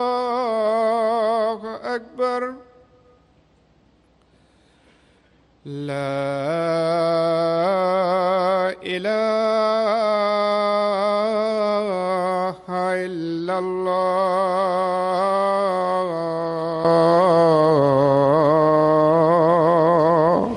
الله أكبر لا إله إلا الله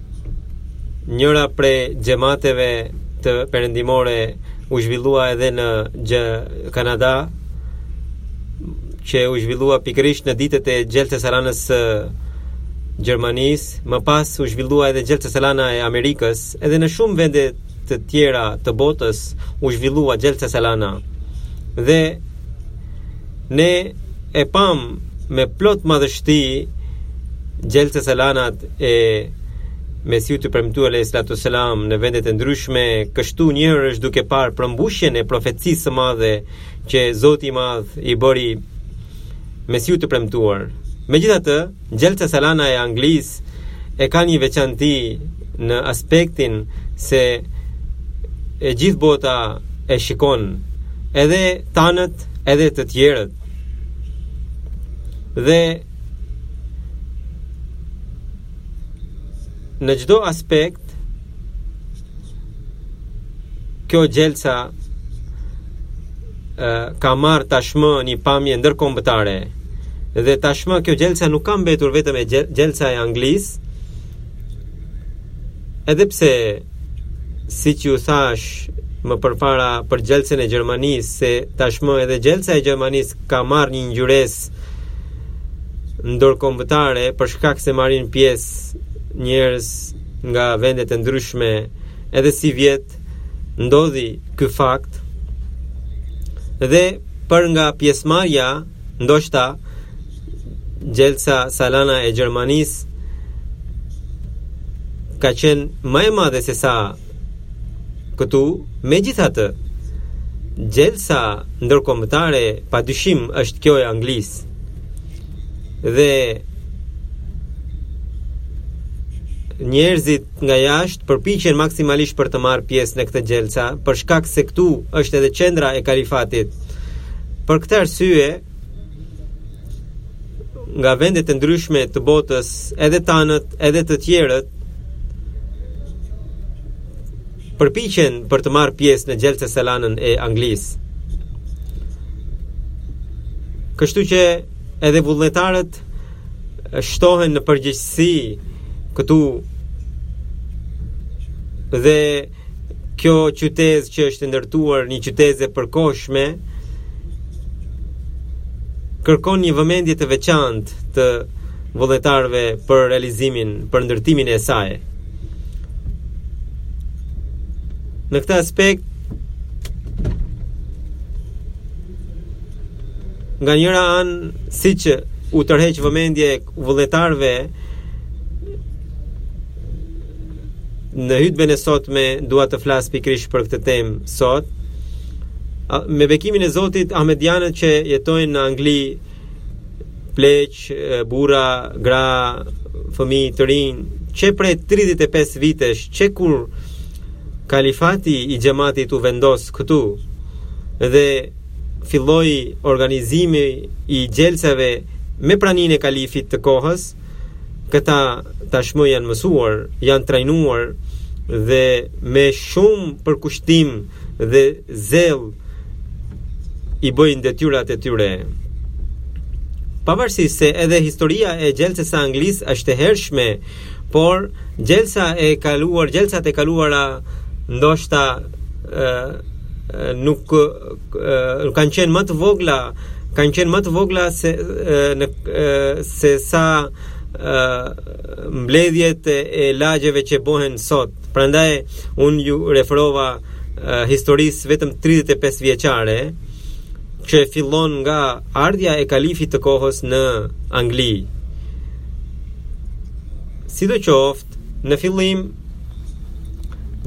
Njëra prej xhemateve të perëndimore u zhvillua edhe në Kanada, që u zhvillua pikërisht në ditët e Xhelsa Salanës së Gjermanisë, më pas u zhvillua edhe Xhelsa Salana e Amerikës, edhe në shumë vende të tjera të botës u zhvillua Gjeltës Arana. Dhe Ne e pamë me plot madhështi Xhelsa Salanat e Mesihut të Premtuar alejhis-salatu ves-selam në vendet e ndryshme, kështu njeriu është duke parë përmbushjen e profecisë së madhe që Zoti i madh i bëri Mesihut të Premtuar. Megjithatë, Xhelsa Salana e Anglisë e ka një veçanti në aspektin se e gjithë bota e shikon edhe tanët edhe të tjerët dhe në çdo aspekt Kjo xhelsa ka marrë tashmë një pamje ndërkombëtare. Dhe tashmë kjo xhelsa nuk ka mbetur vetëm e xhelsa e Anglisë. Edhe pse siç ju thashë më përpara për xhelsen e Gjermanisë se tashmë edhe xhelsa e Gjermanisë ka marrë një ngjyresë ndërkombëtare për shkak se marrin pjesë njerëz nga vendet e ndryshme edhe sivjet ndodhi ky fakt dhe për nga pjesëmarrja ndoshta Xhelsa Salana e Gjermanisë ka qenë më e madhe se sa këtu megjithatë xhelsa ndërkombëtare padyshim është kjo e Anglisë dhe njerëzit nga jashtë përpiqen maksimalisht për të marrë pjesë në këtë xhelsa, për shkak se këtu është edhe qendra e kalifatit. Për këtë arsye, nga vendet e ndryshme të botës, edhe tanët, edhe të tjerët, përpiqen për të marrë pjesë në Xhelsa Salanën e Anglisë. Kështu që edhe vullnetarët shtohen në përgjegjësi këtu dhe kjo qytezë që është ndërtuar një qytezë e përkohshme kërkon një vëmendje të veçantë të vullnetarëve për realizimin, për ndërtimin e saj. Në këtë aspekt nga njëra anë siç u tërheq vëmendjen vullnetarëve në hytben e sotme dua të flas pikërisht për këtë temë sot me bekimin e Zotit Ahmedianët që jetojnë në Angli pleq, burra, gra, fëmijë, të rinj, që prej 35 vitesh, që kur kalifati i xhematit u vendos këtu, dhe filloi organizimi i xhelsave me praninë e kalifit të kohës, këta tashmë janë mësuar, janë trajnuar, dhe me shumë përkushtim, dhe zell i bëjnë detyrat e tyre. Pavarësisht se edhe historia e xhelsës së Anglisë është e hershme, por xhelsa e kaluar, xhelsat e kaluara ndoshta ë nuk ë kanë qenë më të vogla, kanë qenë më të vogla se e, në e, se sa e, mbledhjet e lagjeve që bëhen sot. Prandaj unë ju referova uh, historisë vetëm 35-vjeçare që fillon nga ardhja e kalifit të kohës në Angli. Sidoqoftë, në fillim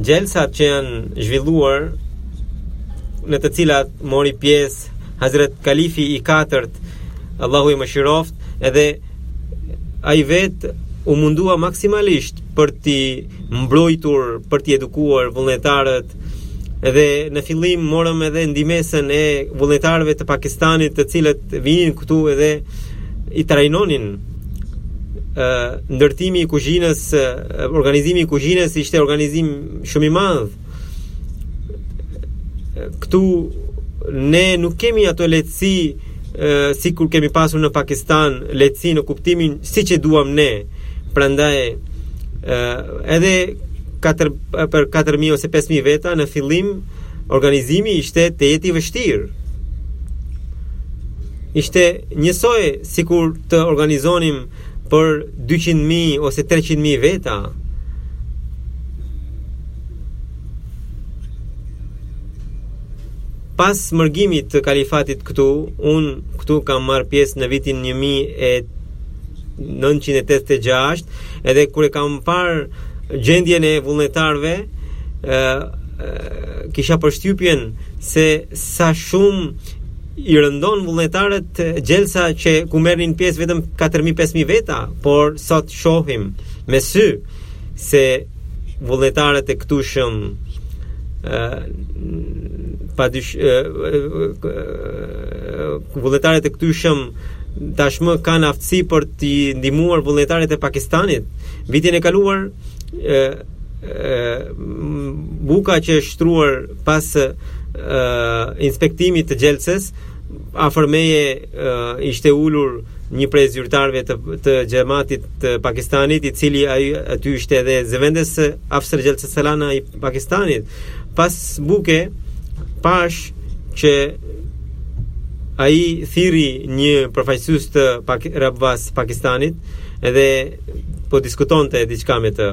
xhelsat që janë zhvilluar në të cilat mori pjesë Hazret Kalifi i katërt Allahu e mëshiroftë edhe ai vetë u mundua maksimalisht për t'i mbrojtur, për t'i edukuar vullnetarët dhe në fillim morëm edhe ndihmesën e vullnetarëve të Pakistanit, të cilët vinin këtu edhe i trajnonin ndërtimi i kuzhinës, organizimi i kuzhinës ishte organizim shumë i madh. këtu ne nuk kemi ato lehtësi sikur kemi pasur në Pakistan lehtësi në kuptimin siç e duam ne prandaj edhe 4, për 4.000 ose 5.000 veta në fillim organizimi ishte tejet i vështirë ishte njësoj sikur të organizonim për 200.000 ose 300.000 veta, pas mërgimit të kalifatit këtu, unë këtu kam marrë pjesë në vitin 1986, edhe kur e kam parë gjendjen e vullnetarëve, kisha përshtypjen se sa shumë i rëndon vullnetarët gjelsa që ku merrnin pjesë vetëm 4000-5000 veta, por sot shohim me sy se vullnetarët e këtushëm pa dysh vullnetarët e këtushëm tashmë kanë aftësi për të ndihmuar vullnetarët e Pakistanit vitin e kaluar buka që është shtruar pas e, inspektimit të gjelsës afër meje ishte ulur një prej zyrtarëve të të xhamatit të Pakistanit, i cili ai aty ishte edhe zëvendës Afsar Gjelsa Salana i Pakistanit. Pas buke pashë që ai thirri një përfaqësues të Pak Rabvas Pakistanit dhe po diskutonte diçka me të.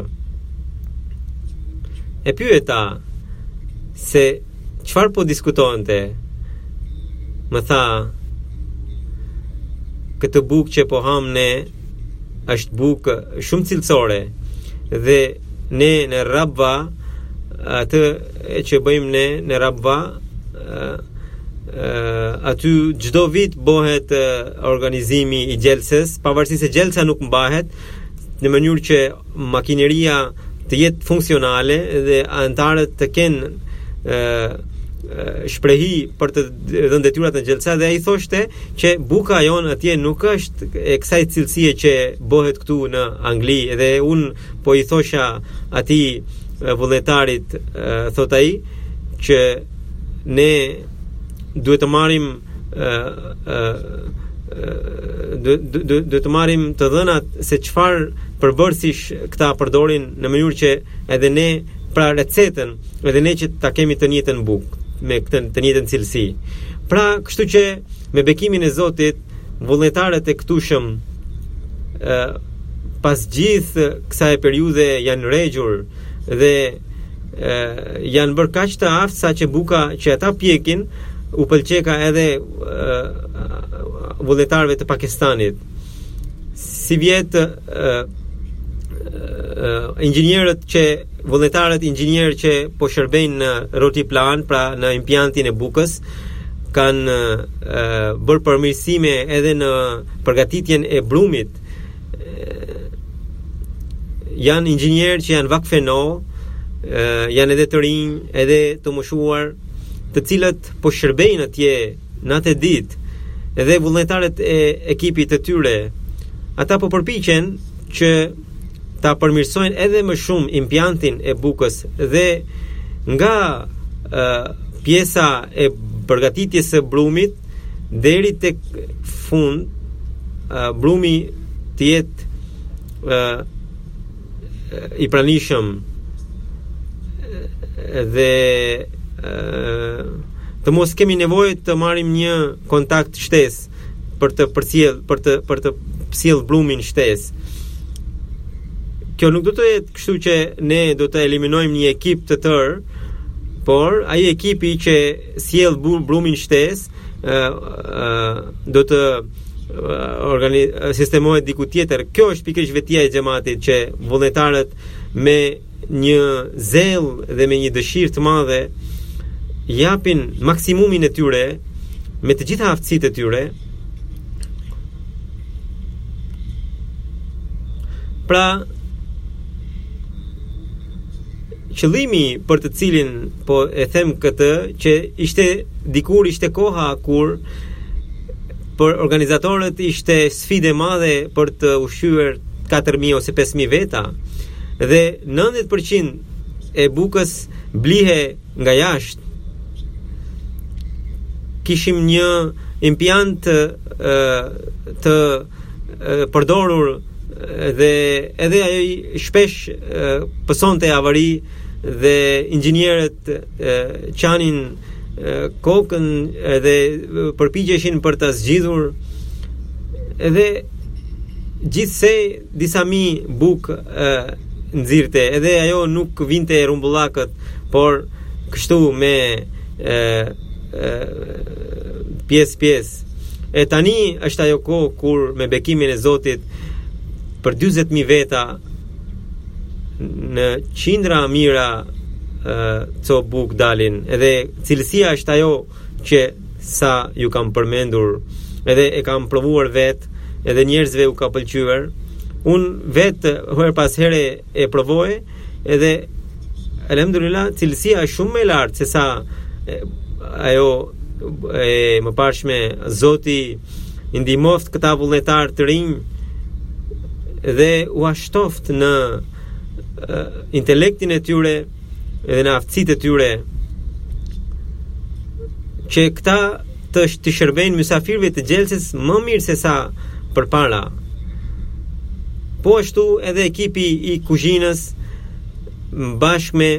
E pyeta se çfarë po diskutonte. Më tha këtë bukë që po hamë ne është bukë shumë cilësore dhe ne në Rabva atë që bëjmë ne në Rabva aty çdo vit bëhet organizimi i gjelsës, pavarësisht se gjelsa nuk mbahet në mënyrë që makineria të jetë funksionale dhe anëtarët të kenë shprehi për të dhënë detyrat në gjelsa dhe ai thoshte që buka jonë atje nuk është e kësaj cilësie që bëhet këtu në Angli dhe unë po i thosha atij vullnetarit thotë ai që Ne duhet të marrim ë ë duhet të marrim të dhënat se çfarë përbërësish këta përdorin në mënyrë që edhe ne pra recetën edhe ne që ta kemi të njëjtën bukë me këtë të njëjtën cilësi. Pra, kështu që me bekimin e Zotit, vullnetarët e këtushëm pas gjithë kësaj periudhe janë regjur dhe janë bërë kaq të aftë saqë buka që ata pjekin u pëlqeka edhe vullnetarëve të Pakistanit. Sivjet inxhinierët që vullnetarët inxhinierë që po shërbejnë në roti plant, pra në impiantin e bukës, kanë bërë përmirësime edhe në përgatitjen e brumit janë inxhinierë që janë vakfe nou, janë edhe të rinj, edhe të moshuar, të cilët po shërbejnë atje natë e ditë, edhe vullnetarët e ekipit të tyre, ata po përpiqen që ta përmirësojnë edhe më shumë impiantin e bukës dhe nga pjesa e përgatitjes së brumit, deri tek fund brumi të jetë i pranishëm dhe të mos kemi nevojë të marrim një kontakt shtesë për të përcjell për të për të sjell brumin shtesë. Kjo nuk do të jetë kështu që ne do të eliminojmë një ekip të tërë, por ai ekipi që sjell brumin shtesë, do të organi sistemohet diku tjetër. Kjo është pikërisht vetia e xhamatit që vullnetarët me një zell dhe me një dëshirë të madhe japin maksimumin e tyre me të gjitha aftësitë e tyre. Pra, Qëllimi për të cilin po e them këtë që ishte dikur ishte koha kur për organizatorët ishte sfidë e madhe për të ushqyer 4000 ose 5000 veta dhe 90% e bukës blihej nga jashtë. Kishim një impiant të, të përdorur dhe edhe ajo shpesh pësonte avari dhe inxhinierët çanin kokën dhe përpiqeshin për ta zgjidhur edhe gjithsej disa mijë bukë nxirrte edhe ajo nuk vinte rrumbullakët por kështu me e, e, pjesë pjesë e tani është ajo kohë kur me bekimin e Zotit për 20.000 veta në qindra mijëra copë bukë dalin edhe cilësia është ajo që sapo ju kam përmendur edhe e kam provuar vetë edhe njerëzve u ka pëlqyer unë vetë herë pas here e provoj edhe alhamdulillah cilësia është shumë më e lartë se sa ajo e mëparshme Zoti i ndihmoftë këta vullnetarë të rinj dhe ua shtoftë në intelektin e tyre edhe në aftësitë e tyre që këta t'u shërbejnë mysafirëve të xhelses më mirë se sa përpara. Po ashtu edhe ekipi i kuzhinës bashkë me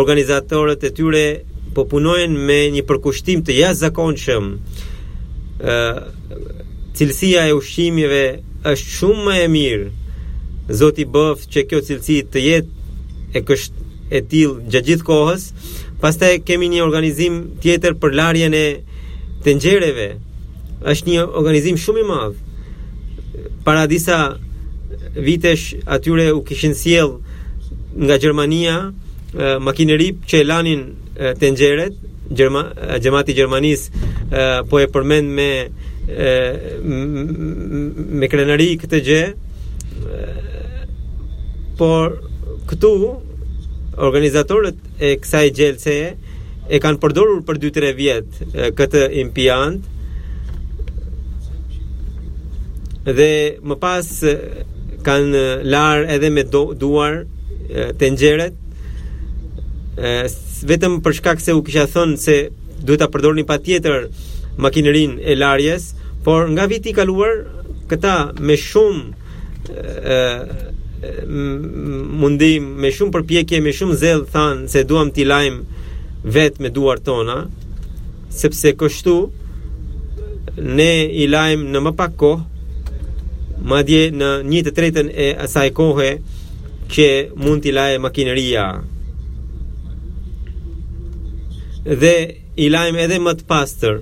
organizatorët e tyre po punojnë me një përkushtim të jashtëzakonshëm. Cilësia e ushqimeve është shumë më e mirë. Zoti bëftë që kjo cilësi të jetë e kësht e tillë gjatë gjithë kohës. Pastaj kemi një organizim tjetër për larjen e tenxhereve. Është një organizim shumë i madh. Para disa vitesh atyre u kishin sjellë nga Gjermania makineri që i lanin tenxheret, Gjerma, Xhemati i Gjermanisë po e përmend me me krenari këtë gjë, por këtu organizatorët e kësaj xhelse e kanë përdorur për 2-3 vjet këtë impiant dhe më pas kanë larë edhe me do, duar tenxheret vetëm për shkak se u kisha thënë se duhet ta përdornin patjetër makinerinë e larjes, por nga viti i kaluar këta me shumë ë mundim, me shumë përpjekje, me shumë zell thanë se duam t'i lajmë vetë me duar tona. Sepse kështu ne i lajmë në më pak kohë, madje në një të tretën e asaj kohe që mund t'i lajë makineria. Dhe i lajmë edhe më të pastër.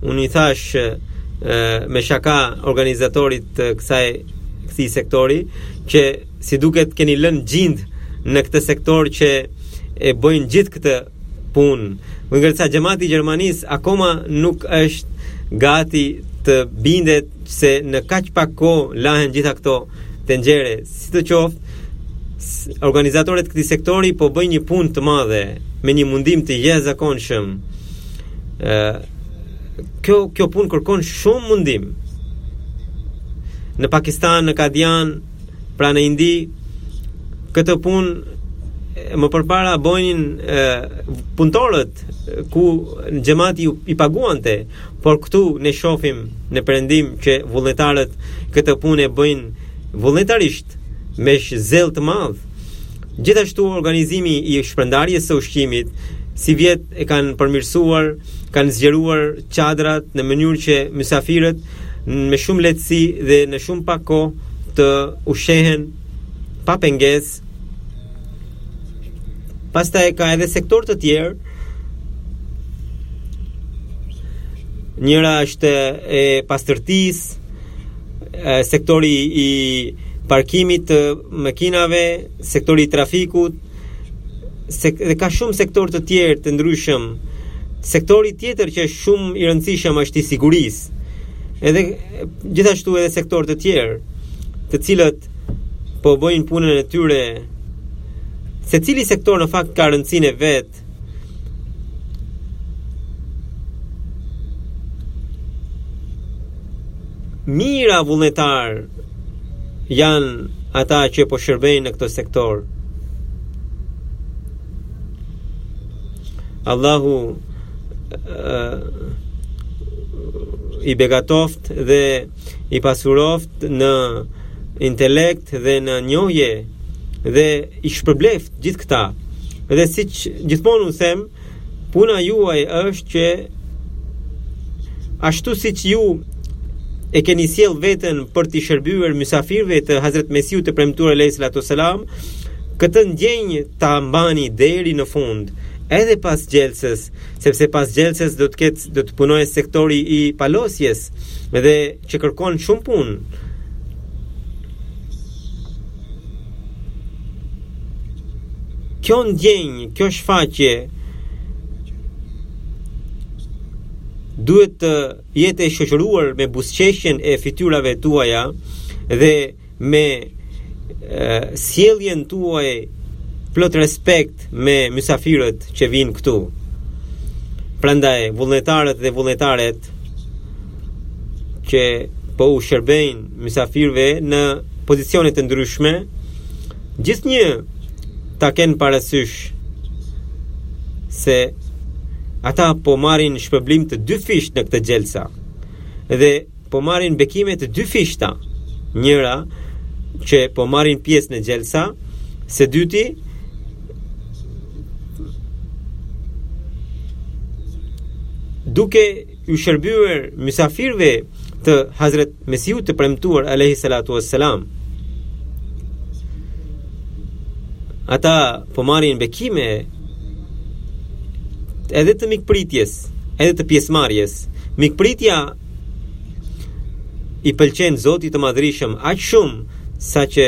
Unë i thashë me shaka organizatorit të kësaj këtij sektori që Si duket keni lënë xhindë në këtë sektor që e bëjnë gjithë këtë punë. Ndërsa xhemati i Gjermanisë akoma nuk është gati të bindet se në kaq pak kohë lahen gjithë këto tenxhere. Sidoqoftë, organizatorët e këtij sektori po bëjnë një punë të madhe me një mundim të jashtëzakonshëm. ë Kjo kjo punë kërkon shumë mundim. Në Pakistan, në Kadian, Pra në Indi këtë punë më përpara bënin punëtorët ku xhemati i paguante, por këtu ne shohim në perëndim që vullnetarët këtë punë e bëjnë vullnetarisht me zell të madh. Gjithashtu organizimi i shpërndarjes së ushqimit sivjet e kanë përmirësuar, kanë zgjeruar çadrat në mënyrë që mysafirët me shumë lehtësi dhe në shumë pak kohë të ushqehen pa pengesë. Pastaj ka edhe sektorë të tjerë. Njëra është e pastërtisë, sektori i parkimit të makinave, sektori i trafikut, se dhe ka shumë sektorë të tjerë të ndryshëm. Sektori tjetër që është shumë i rëndësishëm është i sigurisë. Edhe gjithashtu edhe sektorë të tjerë, të cilët po bëjnë punën e tyre. Secili sektor në fakt ka rëndësinë e vet. Mijëra vullnetarë janë ata që po shërbejnë në këta sektorë. Allahu uh, i begatoftë dhe i pasuroftë në intelekt dhe në njohje dhe i shpërbleftë gjithë këta. Dhe siç gjithmonë u them, puna juaj është që ashtu siç ju e keni sjellë veten për t'u shërbyer mysafirëve të Hazret Mesihut të premtuar alayhi salatu selam, këtë ndjenjë ta mbani deri në fund, edhe pas xhelsës, sepse pas xhelsës do të ketë do të punojë sektori i palosjes. Edhe që kërkon shumë punë. Kjo ndjenjë, kjo shfaqje duhet të jetë e shoqëruar me buzëqeshjen e fytyrave tuaja dhe me sjelljen tuaj plot respekt me mysafirët që vijnë këtu. Prandaj vullnetarët dhe vullnetaret që po u shërbejnë mysafirëve në pozicione të ndryshme, gjithnjë ta kenë parasysh se ata po marrin shpërblim të dyfishtë në këtë xhelsa. Dhe po marrin bekime të dyfishta. Njëra që po marrin pjesë në xhelsa, së dyti duke u shërbyer mysafirëve të Hazret Mesihut të premtuar alayhi salatu wassalam. Ata po marrin bekime edhe të mikpritjes, edhe të pjesëmarrjes. Mikpritja i pëlqen Zotit të madhërishëm aq shumë sa që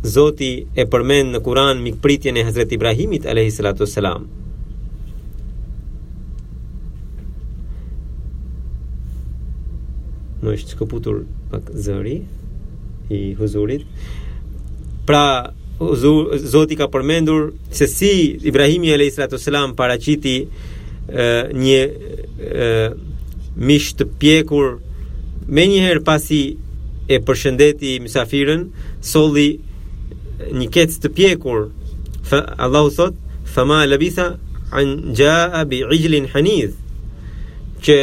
Zoti e përmend në Kur'an mikpritjen e Hazreti Ibrahimit alayhi salatu wasalam. Më është këputur pak zëri i huzurit. Pra, Zoti ka përmendur se si Ibrahimi alayhis salam paraqiti një mish të pjekur menjëherë pasi e përshëndeti mysafirin solli një kec të pjekur fa Allahu thot fa ma labisa an jaa bi ijlin haniz që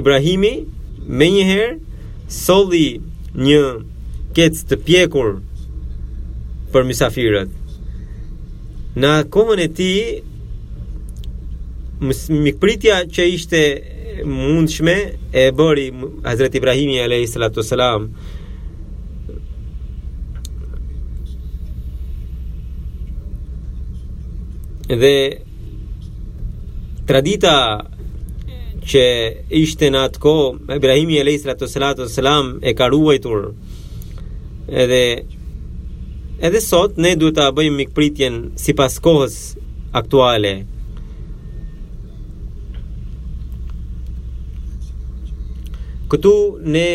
Ibrahimi menjëherë solli një kec të pjekur për mysafirët. Në kohën e tij mikpritja që ishte mundshme e bëri Hazreti Ibrahimi alayhi salatu wasalam dhe Tradita që ishte në atë kohë, Ibrahimi alayhi salatu wasalam e ka ruajtur edhe edhe sot ne duhet ta bëjmë mikpritjen sipas kohës aktuale këtu ne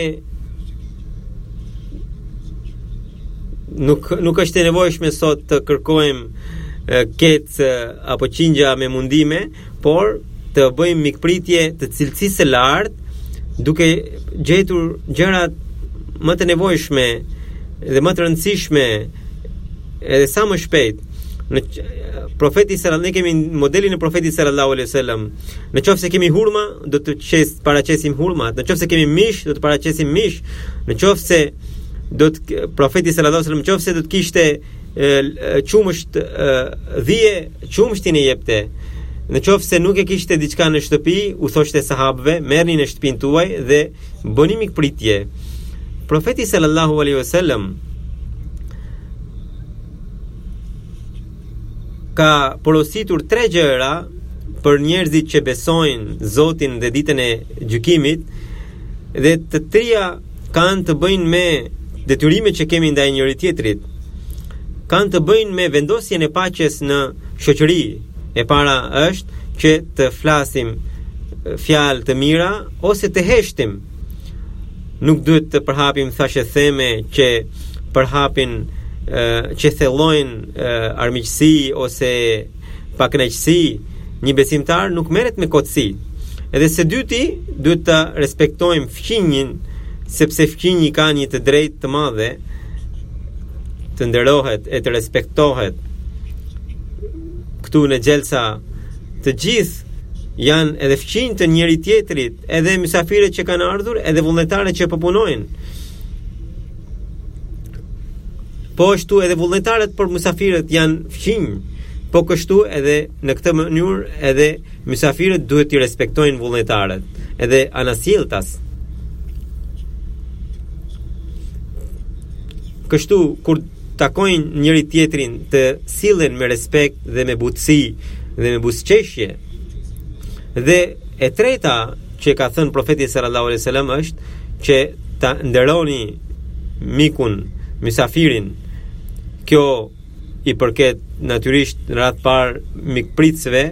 Nuk nuk është e nevojshme sot të kërkojmë kec apo qingja me mundime, por të bëjmë mikpritje të cilësisë së lartë duke gjetur gjërat më të nevojshme dhe më të rëndësishme edhe sa më shpejt në profeti sallallahu alaihi wasallam ne kemi modelin e profetit sallallahu alaihi wasallam Në qoftë se kemi hurma, do të qes paraqesim hurmat. Në qoftë se kemi mish, do të paraqesim mish. Në qoftë se do të profeti sallallahu alajhi wasallam në qoftë se do të kishte qumësht dhije, qumështin e jepte. Në qoftë se nuk e kishte diçka në shtëpi, u thoshte sahabëve, merrni në shtëpinë tuaj dhe bëni mikpritje. Profeti sallallahu alaihi wasallam ka porositur tre gjëra për njerëzit që besojnë Zotin dhe ditën e gjykimit dhe të tria kanë të bëjnë me detyrimet që kemi ndaj njëri-tjetrit. Kanë të bëjnë me vendosjen e paqes në shoqëri. E para është që të flasim fjalë të mira ose të heshtim. Nuk duhet të përhapim thashetheme që përhapin që thellojnë armiqësi ose pakënaqësi, një besimtar nuk merret me kotësi. Edhe së dyti, duhet të respektojmë fqinjin, sepse fqinji ka një të drejtë të madhe të nderohet e të respektohet. Këtu në Xhelsa të gjithë janë edhe fqinjë të njëri-tjetrit, edhe mysafirët që kanë ardhur, edhe vullnetarët që po punojnë. Po ashtu edhe vullnetarët për mysafirët janë fqinj. Po kështu edhe në këtë mënyrë edhe mysafirët duhet t'i respektojnë vullnetarët, edhe anasjelltas. Kështu kur takojnë njëri-tjetrin të sillen me respekt dhe me butësi dhe me buzëqeshje, Dhe e treta që ka thënë profeti sallallahu alaihi wasallam është që ta nderoni mikun, mysafirin. Kjo i përket natyrisht në radhë parë mikpritësve.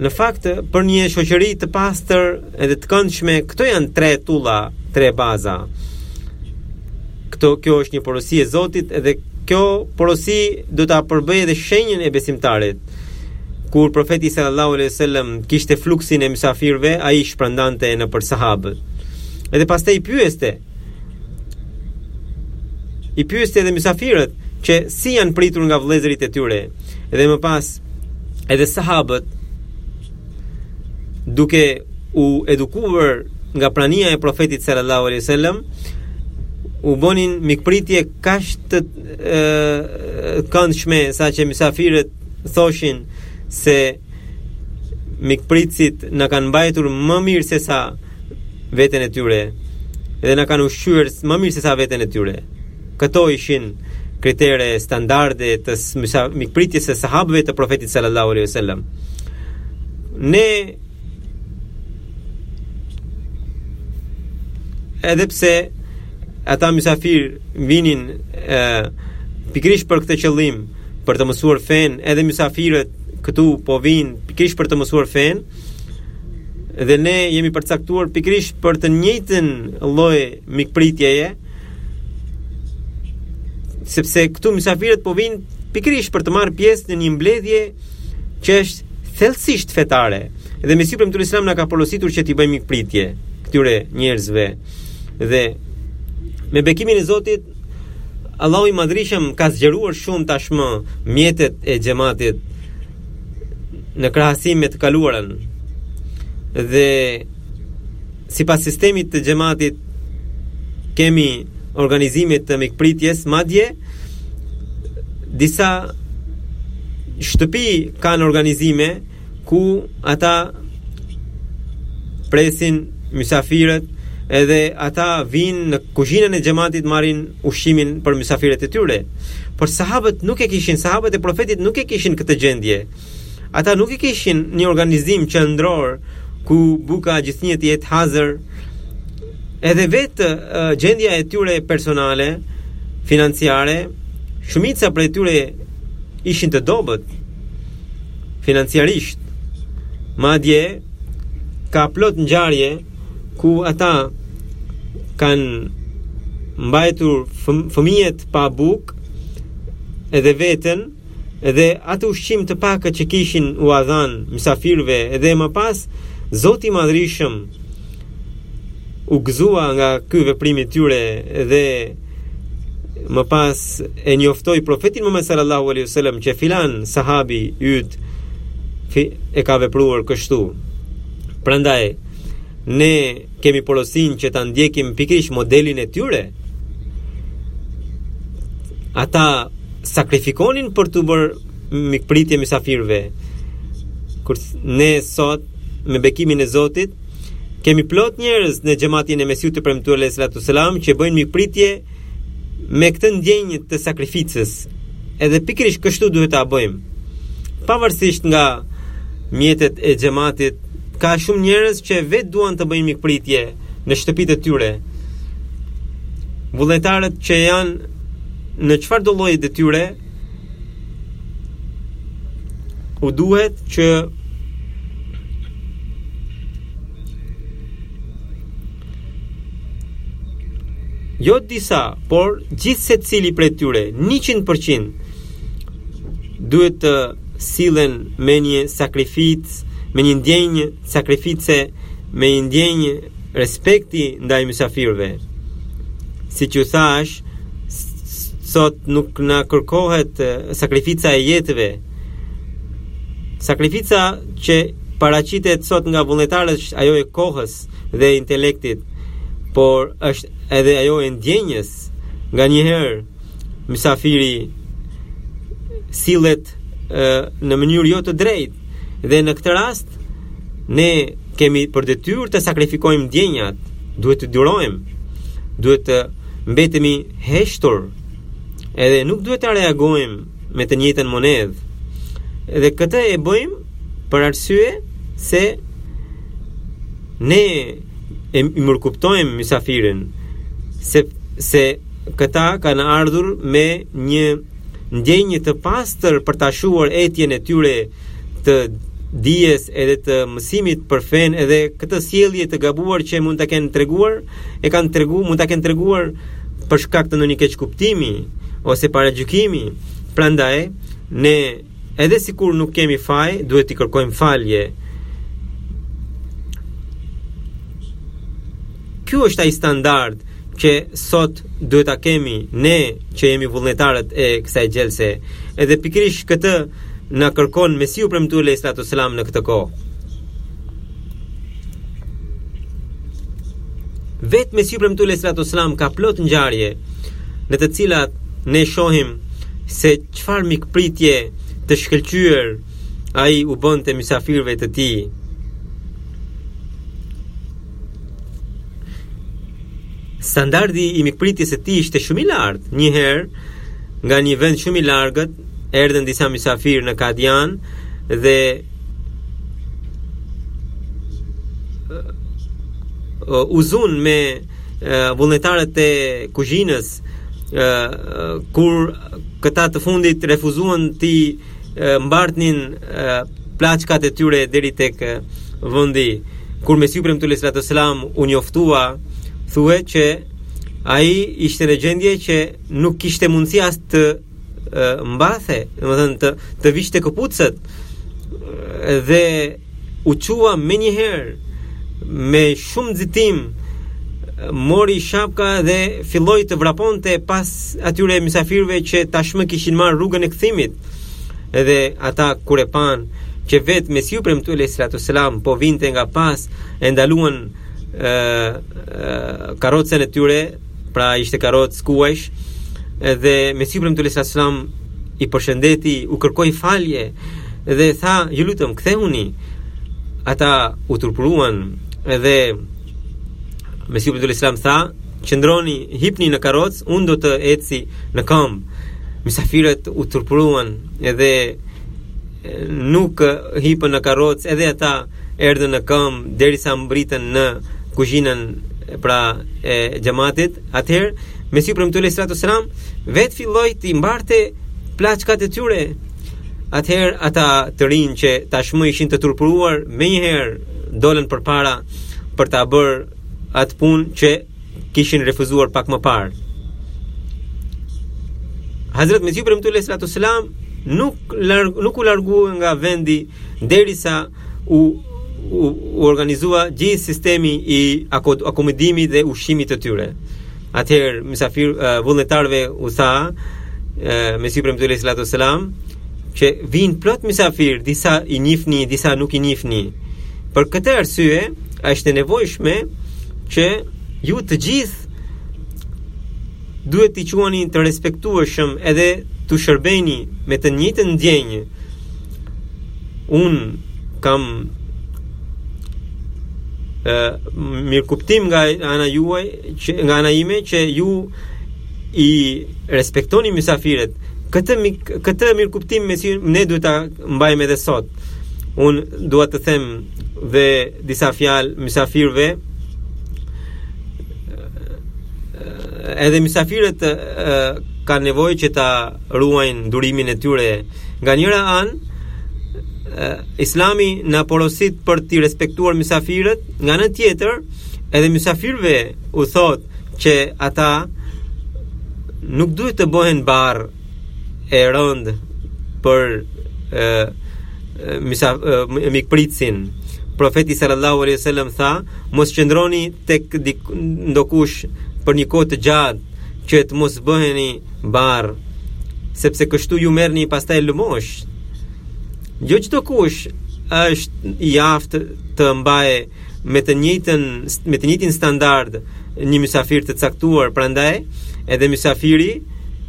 Në fakt, për një shoqëri të pastër edhe të këndshme, këto janë tre tulla, tre baza. Këto kjo është një porosi e Zotit dhe kjo porosi do ta përbëjë edhe shenjën e besimtarit. Kur profeti sallallahu alejhi ve sellem kishte fluksin e mysafirëve, ai shpërndante nëpër sahabët. Edhe pastaj i pyeste. I pyeste edhe mysafirët që si janë pritur nga vëllezërit e tyre. Edhe më pas edhe sahabët duke u edukuar nga prania e profetit sallallahu alejhi ve sellem u bënin mikpritje kaq të këndshme saqë mysafirët thoshin se mikpritësit na kanë mbajtur më mirë sesa veten e tyre dhe na kanë ushqyer më mirë sesa veten e tyre këto ishin kritere standarde të mikpritjes së sahabëve të profetit sallallahu alaihi wasallam ne edhe pse ata mysafirë vinin e, pikërisht për këtë qëllim, për të mësuar fenë, edhe mysafirët këtu po vijnë pikërisht për të mësuar fenë, dhe ne jemi përcaktuar pikërisht për të njëjtën lloj mikpritjeje, sepse këtu mysafirët po vijnë pikërisht për të marrë pjesë në një mbledhje që është thellësisht fetare. Dhe Mesihu i Premtuar alejhi selam na ka porositur që t'i bëjmë mikpritje këtyre njerëzve. Dhe me bekimin e Zotit Allahu i madhërishëm ka zgjeruar shumë tashmë mjetet e xhamatit në krahasim me të kaluarën. Dhe sipas sistemit të xhamatit kemi organizime të mikpritjes madje disa shtëpi kanë organizime ku ata presin mysafirët edhe ata vijnë në kuzhinën e xhamatit marrin ushqimin për mysafirët e tyre. Por sahabët nuk e kishin, sahabët e profetit nuk e kishin këtë gjendje. Ata nuk e kishin një organizim qendror ku buka gjithnjë të jetë hazër. Edhe vetë gjendja e tyre personale, financiare, shumica prej tyre ishin të dobët. financiarisht. Madje ka plot ngjarje ku ata kanë mbajtur fëmijët pa bukë edhe veten edhe atë ushqim të pakët që kishin ua dhanë mysafirëve edhe më pas Zoti i madhërishëm u gëzua nga ky veprimi i tyre dhe Më pas e njoftoi profetin Muhammed sallallahu alaihi wasallam që filan sahabi yt e ka vepruar kështu. Prandaj ne kemi porosinë që ta ndjekim pikërisht modelin e tyre. Ata sakrifikonin për t'u bërë mikpritje mysafirëve. Kur ne sot me bekimin e Zotit, kemi plot njerëz në xhamatin e Mesihut të Premtuar alayhi salatu selam që bëjnë mikpritje me këtë ndjenjë të sakrificës. Edhe pikërisht kështu duhet ta bëjmë. Pavarësisht nga mjetet e xhamatit, ka shumë njerëz që vetë duan të bëjnë mikpritje në shtëpitë e tyre. Vullnetarët që janë në çfarëdo lloj detyre, u duhet që jo disa, por gjithsecili prej tyre, 100% duhet të sillen me një sakrificë, me një ndjenjë sakrifice, me një ndjenjë Respekti ndaj mysafirëve. Siç ju thashë, sot nuk na kërkohet sakrifica e jetëve. Sakrifica që paraqitet sot nga vullnetarët është ajo e kohës dhe intelektit, por është edhe ajo e ndjenjës. Nganjëherë, mysafiri sillet në mënyrë jo të drejtë. Dhe në këtë rast ne kemi për detyrë të sakrifikojmë ndjenjat, duhet të durojmë, duhet të mbetemi heshtur, edhe nuk duhet të reagojmë me të njëjtën monedhë. Dhe këtë e bëjmë për arsye se ne e mirëkuptojmë mysafirin se se këta kanë ardhur me një ndjenjë të pastër për ta shuar etjen e tyre të dijes edhe të mësimit për fenë edhe këtë sjellje të gabuar që mund ta kenë treguar, e kanë tregu, mund ta kenë treguar për shkak të ndonjë keqkuptimi ose paragjykimi. Prandaj ne Edhe sikur nuk kemi faj, duhet t'i kërkojmë falje. Ky është ai standard që sot duhet ta kemi ne që jemi vullnetarët e kësaj Xhelse. Edhe pikërisht këtë na kërkon Mesihu i Premtuar alejhi salatu ve selam në këtë kohë. Vetë Mesihu i Premtuar alejhi salatu ve selam ka plot ngjarje në të cilat ne shohim se Çfarë mikpritje të shkëlqyer ai u bënte mysafirëve të tij. Standardi i mikpritjes së tij ishte shumë i lartë. Një herë nga një vend shumë i largët erdhën disa mysafirë në Kadian dhe uh, u zunë me uh, vullnetarët e kuzhinës uh, kur Këta të fundit refuzuan t'i mbartnin plaçkat e tyre deri tek vendi. Kur Mesihu i Premtuar alejhi salatu ve selam u njoftua thuhet që ai ishte në gjendje që nuk kishte mundësi as të mbathe, domethënë të të vishte këpucët dhe u çua menjëherë me shumë nxitim mori shapka dhe filloi të vraponte pas atyre mysafirëve që tashmë kishin marrë rrugën e kthimit. Edhe ata kur e panë që vetë Mesihu i Premtuar alejhi salatu ve selam po vinte nga pas e ndaluan karrocën e tyre pra ishte karrocë kuajsh dhe Mesihu i Premtuar alejhi selam i përshëndeti, u kërkoi falje dhe tha, "Ju lutem, kthehuni." Ata u turpëruan dhe Mesihu i Premtuar alejhi selam tha, "Qëndroni, hipni në karrocë, unë do të eci në këmbë." Mysafirët u turpëruan dhe nuk hipën në karrocë, edhe ata erdhën në këmbë derisa mbritën në kuzhinën pra e xhematit, atëherë Mesihu i Premtuar alejhis salatu wasalam vet filloi t'i mbarte plaçkat e tyre. Atëherë ata të rinj që tashmë ishin të turpëruar, menjëherë dolën përpara për ta bërë atë punë që kishin refuzuar pak më parë. Hazrat Mesihu i Premtuar alejhis salatu selam nuk, larg, nuk u largua nga vendi derisa u, u, u organizua gjithë sistemi i akomodimit dhe ushqimit të tyre. Atëherë, mysafir, uh, vullnetarëve u tha, uh, Mesihu i Premtuar alejhis salatu selam, që vijnë plot mysafirë, disa i njifni, disa nuk i njifni. Për këtë arsye, është e nevojshme që ju të gjithë duhet t'i quani të respektueshëm edhe t'u shërbeni me të njëjtën ndjenjë. Unë kam ë mirëkuptim nga ana juaj që nga ana ime që ju i respektoni mysafirët. Këtë këtë mirëkuptim mes nesh duhet ta mbajmë edhe sot. Unë dua të them dhe disa fjalë mysafirëve edhe mysafirët kanë nevojë që ta ruajnë durimin e tyre. Nga njëra anë, Islami na porosit për t'i respektuar mysafirët, nga ana tjetër, edhe mysafirëve u thotë që ata nuk duhet të bëhen barrë e rëndë për e, mysa e, mikpritësin profeti sallallahu alaihi wasallam tha mos qëndroni tek ndokush për një kohë të gjatë që të mos bëheni barrë sepse kështu ju merrni pastaj lëmoshë jo çdokush është i aftë të mbajë me të njëjtën me të njëjtin standard një mysafir të caktuar, prandaj edhe mysafiri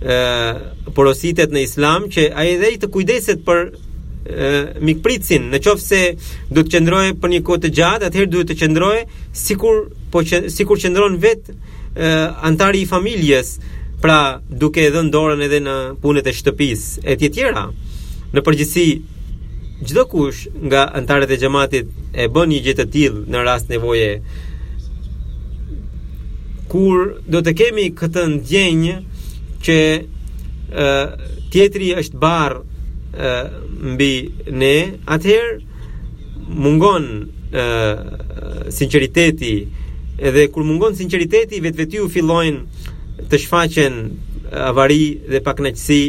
ë porositet në Islam që ai edhe ai të kujdeset për mikpritësin, në qoftë se do të qëndrojë për një kohë të gjatë, atëherë duhet të qëndrojë sikur po që, sikur qëndron vetë anëtari i familjes, pra duke dhënë dorën edhe në punët e shtëpisë e të tjera. Në përgjithësi, Çdokush nga anëtarët e xhematit e bën një gjë të tillë në rast nevoje. Kur do të kemi këtë ndjenjë që ë tjetri është barrë mbi ne, atëherë mungon ë sinqeriteti dhe kur mungon sinqeriteti vetvetiu fillojnë të shfaqen avari dhe pakënaqësi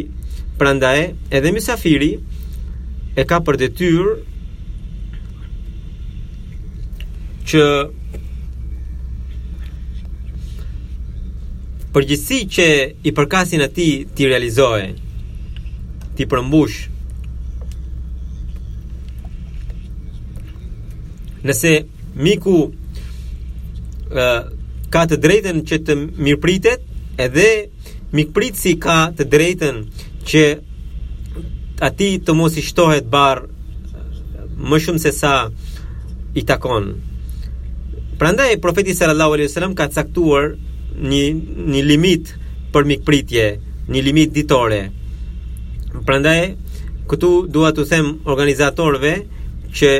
prandaj edhe mysafiri e ka për detyrë që përgjegjësi që i përkasin atij t'i realizojë, t'i përmbushë, Nëse miku ë ka të drejtën që të mirëpritet, edhe mikpritësi ka të drejtën që atij të mos i shtohet barrë më shumë se sa i takon. Prandaj profeti sallallahu alaihi wasallam ka caktuar një një limit për mikpritje, një limit ditore. Prandaj këtu dua t'u them organizatorëve që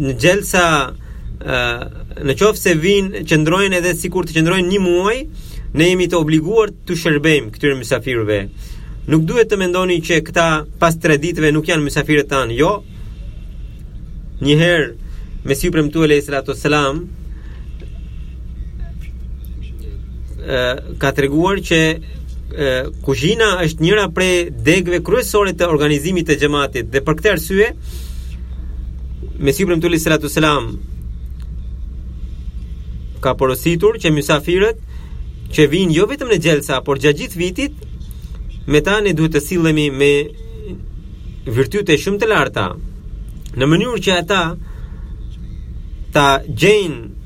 në xhelsa në qoftë se vijnë qëndrojnë edhe sikur të qëndrojnë një muaj, ne jemi të obliguar t'u shërbejmë këtyre mysafirëve. Nuk duhet të mendoni që këta pas 3 ditëve nuk janë mysafirët tanë. Jo, Njëherë, Mesihu i Premtuar alejhi salatu selam, ka treguar që kuzhina është njëra prej degëve kryesore të organizimit të xhamatit dhe për këtë arsye Mesihu i Premtuar alejhi salatu selam ka porositur që mysafirët që vijnë jo vetëm në xhelsa, por gjatë gjithë vitit me ta ne duhet të sillemi me virtyte shumë të larta në mënyrë që ata ta gjejnë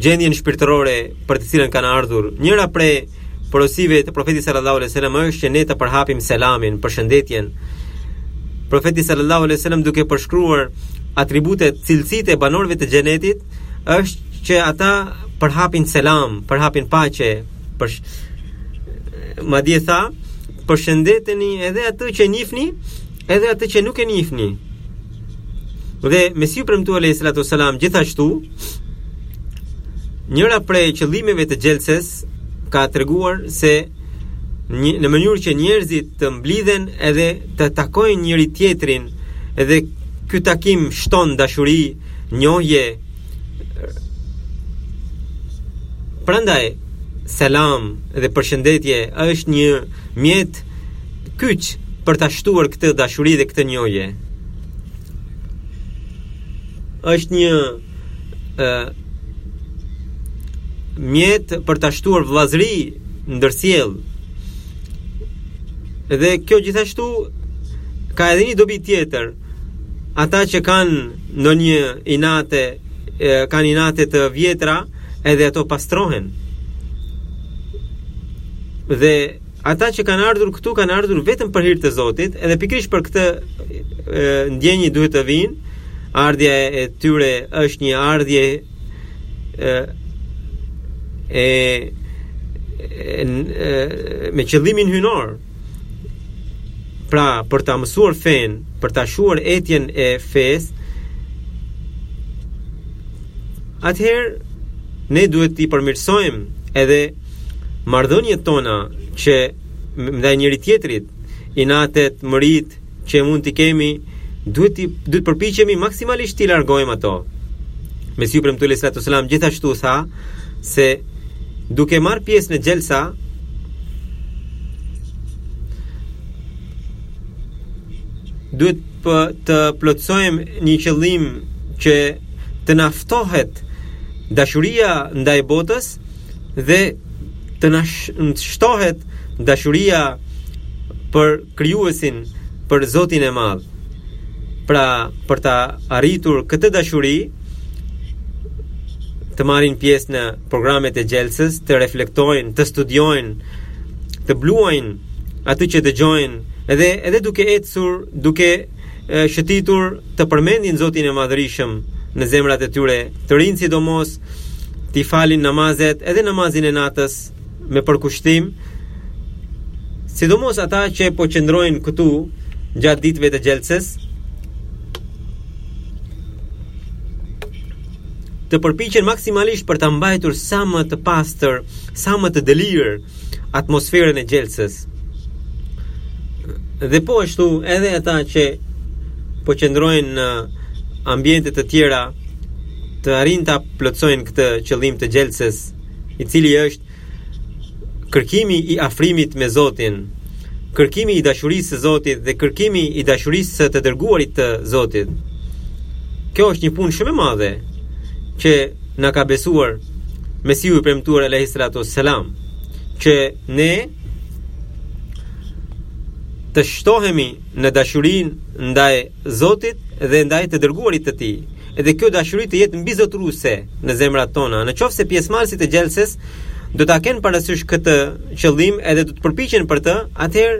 gjendjen shpirtërore për të cilën kanë ardhur. Njëra prej porosive të profetit sallallahu alejhi ve sellem është që ne të përhapim selamin, përshëndetjen. Profeti sallallahu alejhi ve sellem duke përshkruar atributet, cilësitë e banorëve të xhenetit, është që ata përhapin selam, përhapin paqe, për madje tha, përshëndeteni edhe atë që e njifni, edhe atë që nuk e njifni. Dhe Mesihu i Premtuar alejhi salatu wasalam gjithashtu, njëra prej qëllimeve të xhelsës ka treguar se një, në mënyrë që njerëzit të mblidhen edhe të takojnë njëri-tjetrin edhe ky takim shton dashuri njohje prandaj selam dhe përshëndetje është një mjet kyç për ta shtuar këtë dashuri dhe këtë njohje. Është një ë mjet për ta shtuar vëllazërinë ndërsjellë. Dhe kjo gjithashtu ka edhe një dobi tjetër. Ata që kanë ndonjë inate, kanë inate të vjetra, edhe ato pastrohen. Dhe ata që kanë ardhur këtu kanë ardhur vetëm për hir të Zotit, edhe pikërisht për këtë ndjenjë duhet të vijnë. Ardhja e tyre është një ardhje e e me qëllimin hyjnor, Pra, për ta mësuar fenë, për ta shuar etjen e fesë, atëherë ne duhet t'i përmirësojmë edhe marrëdhëniet tona që ndaj njëri-tjetrit, inatet, mëritë, që mund t'i kemi, duhet të duhet të përpiqemi maksimalisht t'i largojmë ato. Mesiu i premtuar alayhi salatu selam gjithashtu tha se duke marr pjesë në xhelsa duhet të plotësojmë një qëllim që të na ftohet dashuria ndaj botës dhe të na shtohet dashuria për Krijuesin për Zotin e Madh. Pra, për ta arritur këtë dashuri, të marrin pjesë në programet e xhelsës, të reflektojnë, të studiojnë, të bluajnë atë që dëgjojnë, edhe edhe duke ecur, duke shëtitur të përmendin Zotin e Madhërishëm në zemrat e tyre, të rinjtë sidomos t'i falin namazet, edhe namazin e natës. me përkushtim, sidomos ata që po qëndrojnë këtu gjatë ditëve të xhelsës, të përpiqen maksimalisht për ta mbajtur sa më të pastër, sa më të dëlirë atmosferën e xhelsës. Dhe po ashtu edhe ata që po qëndrojnë në ambiente të tjera të arrijnë ta plotësojnë këtë qëllim të xhelsës. i cili është kërkimi i afrimit me Zotin, kërkimi i dashurisë së Zotit dhe kërkimi i dashurisë së të dërguarit të Zotit. Kjo është një punë shumë e madhe që na ka besuar Mesiu i premtuar alayhi salatu wassalam, që ne të shtohemi në dashurinë ndaj Zotit dhe ndaj të dërguarit të Tij. Edhe kjo dashuri të jetë mbizotëruese në zemrat tona. Në qoftë se pjesëmarrësit e xhelses do ta kenë parasysh këtë qëllim edhe do të përpiqen për të, atëherë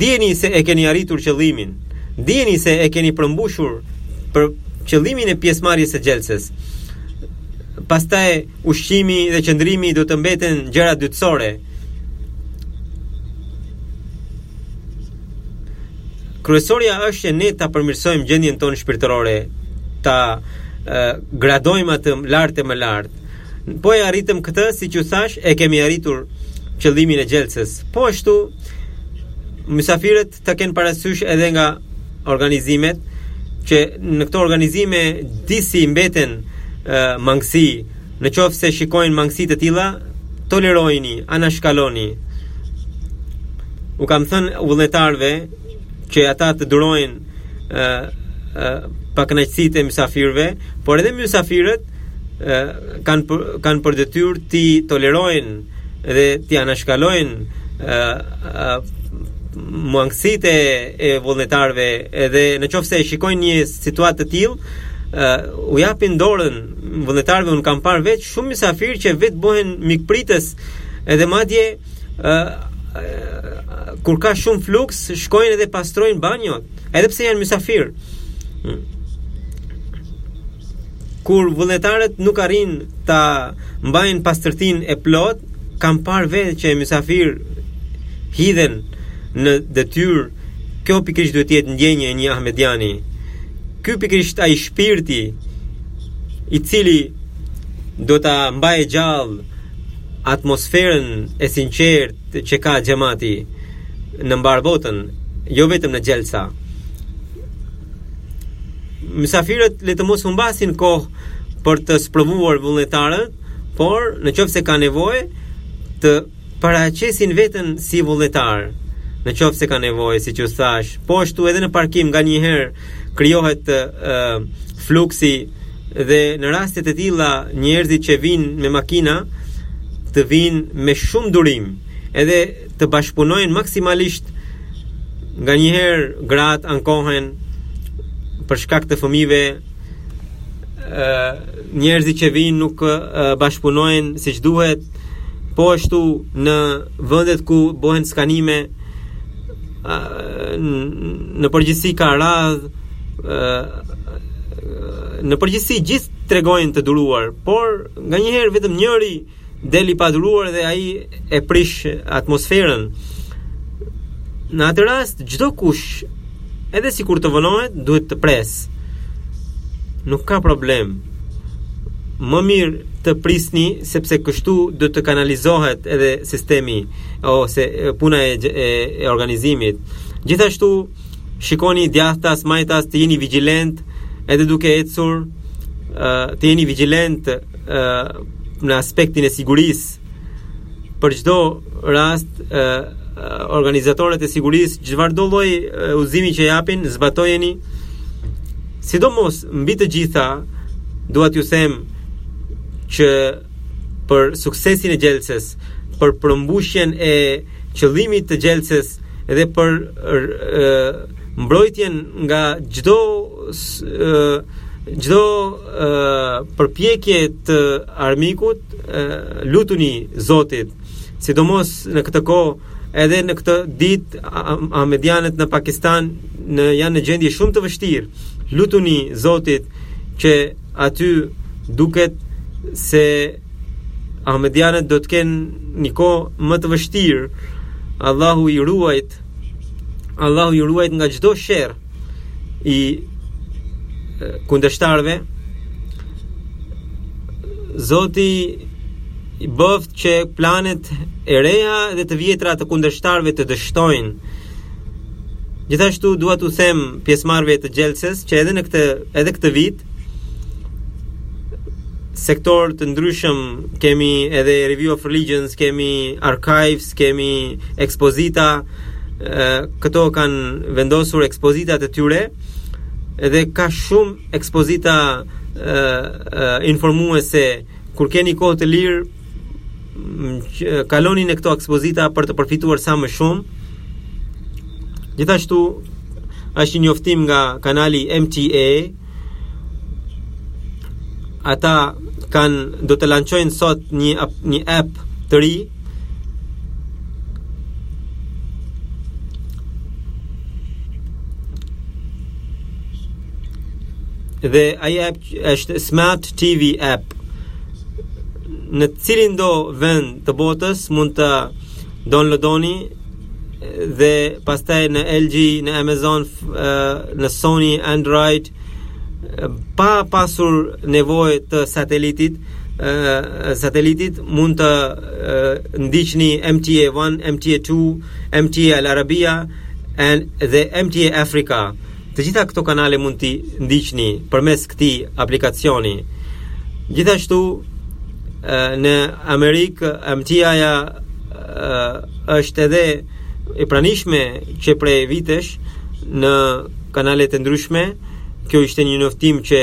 dijeni se e keni arritur qëllimin. Dijeni se e keni përmbushur për qëllimin e pjesëmarrjes së xhelses. Pastaj ushqimi dhe qëndrimi do të mbeten gjëra dytësore. Kryesorja është që ne ta përmirësojmë gjendjen tonë shpirtërore, ta e, gradojmë atë lart e më lart. Po e arritëm këtë, siç ju thash, e kemi arritur qëllimin e xhelses. Po ashtu, mysafirët ta kenë parasysh edhe nga organizimet që në këto organizime disi mbeten e, mangësi Në qoftë se shikojnë mangësi të tilla, tolerojni, anashkaloni. U kam thënë vullnetarëve që ata të durojnë ë pakënaqësitë e mysafirëve, por edhe mysafirët kanë për, kanë për detyrë t'i tolerojnë dhe t'i anashkalojnë ë mangësitë e, e vullnetarëve edhe në qoftë se shikojnë një situatë të tillë, u japin dorën Vullnetarëve unë kam parë vetë shumë mysafirë që vetë bëhen mikpritës edhe madje ë kur ka shumë fluks shkojnë edhe pastrojnë banjot, edhe pse janë mysafirë. Hmm. Kur vullnetarët nuk arrin ta mbajnë pastërtinë e plotë, kam parë vetë që mysafirë hidhen në detyrë Kjo pikërisht duhet të jetë ndjenjë e një Ahmediani. Ky pikërisht ai shpirti i cili do ta mbajë gjallë atmosferën e sinqertë që ka xhemati në mbarë botën, jo vetëm në Xhelsa. Mysafirët le të mos humbasin kohë për të sprovuar vullnetarët, por në qoftë se ka nevojë të paraqesin veten si vullnetarë, në qoftë se ka nevojë, siç ju thash, po ashtu edhe në parkim nganjëherë krijohet uh, fluksi dhe në raste të tilla njerëzit që vijnë me makina të vijnë me shumë durim, edhe të bashkëpunojnë maksimalisht nganjëherë gratë ankohen për shkak të fëmijëve Njerëzit që vijnë nuk bashkëpunojnë siç duhet, po ashtu në vendet ku bëhen skanime në përgjithësi ka radhë në përgjithësi gjithë tregojnë të duruar, por nganjëherë vetëm njëri Del i paduruar dhe ai e prish atmosferën. Në atë rast, çdokush, edhe sikur të vonohet, duhet të presë. Nuk ka problem. Më mirë të prisni sepse kështu do të kanalizohet edhe sistemi ose puna e, e, e organizimit. Gjithashtu Shikoni djathtas, majtas të jeni vigjilentë edhe duke ecur, të jeni vigjilentë në aspektin e sigurisë. Për çdo rast organizatorët e sigurisë çfarëdo lloj udhëzimi që japin, zbatojeni. Sidomos mbi të gjitha, dua t'ju them që për suksesin e xhelsës, për përmbushjen e qëllimit të xhelsës dhe për mbrojtjen nga çdo çdo përpjekje të armikut, lutuni Zotit, sidomos në këtë kohë, edhe në këtë ditë ahmedianët në Pakistan në janë në gjendje shumë të vështirë. Lutuni Zotit që aty duket se Ahmedianët do të kenë një kohë më të vështirë. Allahu i ruajtë. Allahu i ruajtë nga çdo sherr i kundërshtarëve. Zoti bëftë që planet e reja dhe të vjetra të kundërshtarëve të dështojnë. Gjithashtu dua t'u them pjesëmarrëve të xhelsës që edhe në këtë edhe këtë vit sektorë të ndryshëm, kemi edhe review of religions, kemi archives, kemi ekspozita, këto kanë vendosur ekspozitat e tyre, edhe ka shumë ekspozita informuese, kur keni kohë të lirë, kaloni në këto ekspozita për të përfituar sa më shumë. Gjithashtu është një njoftim nga kanali MTA. Ata kanë do të lançojnë sot një app, një app të ri. Dhe ai app është Smart TV app. Në cilindo vend të botës mund të downloadoni dhe pastaj në LG, në Amazon, në Sony, Android pa pasur nevojë të satelitit, satelitit mund të ndiqni MTA1, MTA2, MTA Al Arabia edhe MTA Africa. Të gjitha këto kanale mund t'i ndiqni përmes këtij aplikacioni. Gjithashtu në Amerikë MTA-ja është edhe e pranishme që prej vitesh në kanalet e ndryshme. Kjo ishte një njoftim që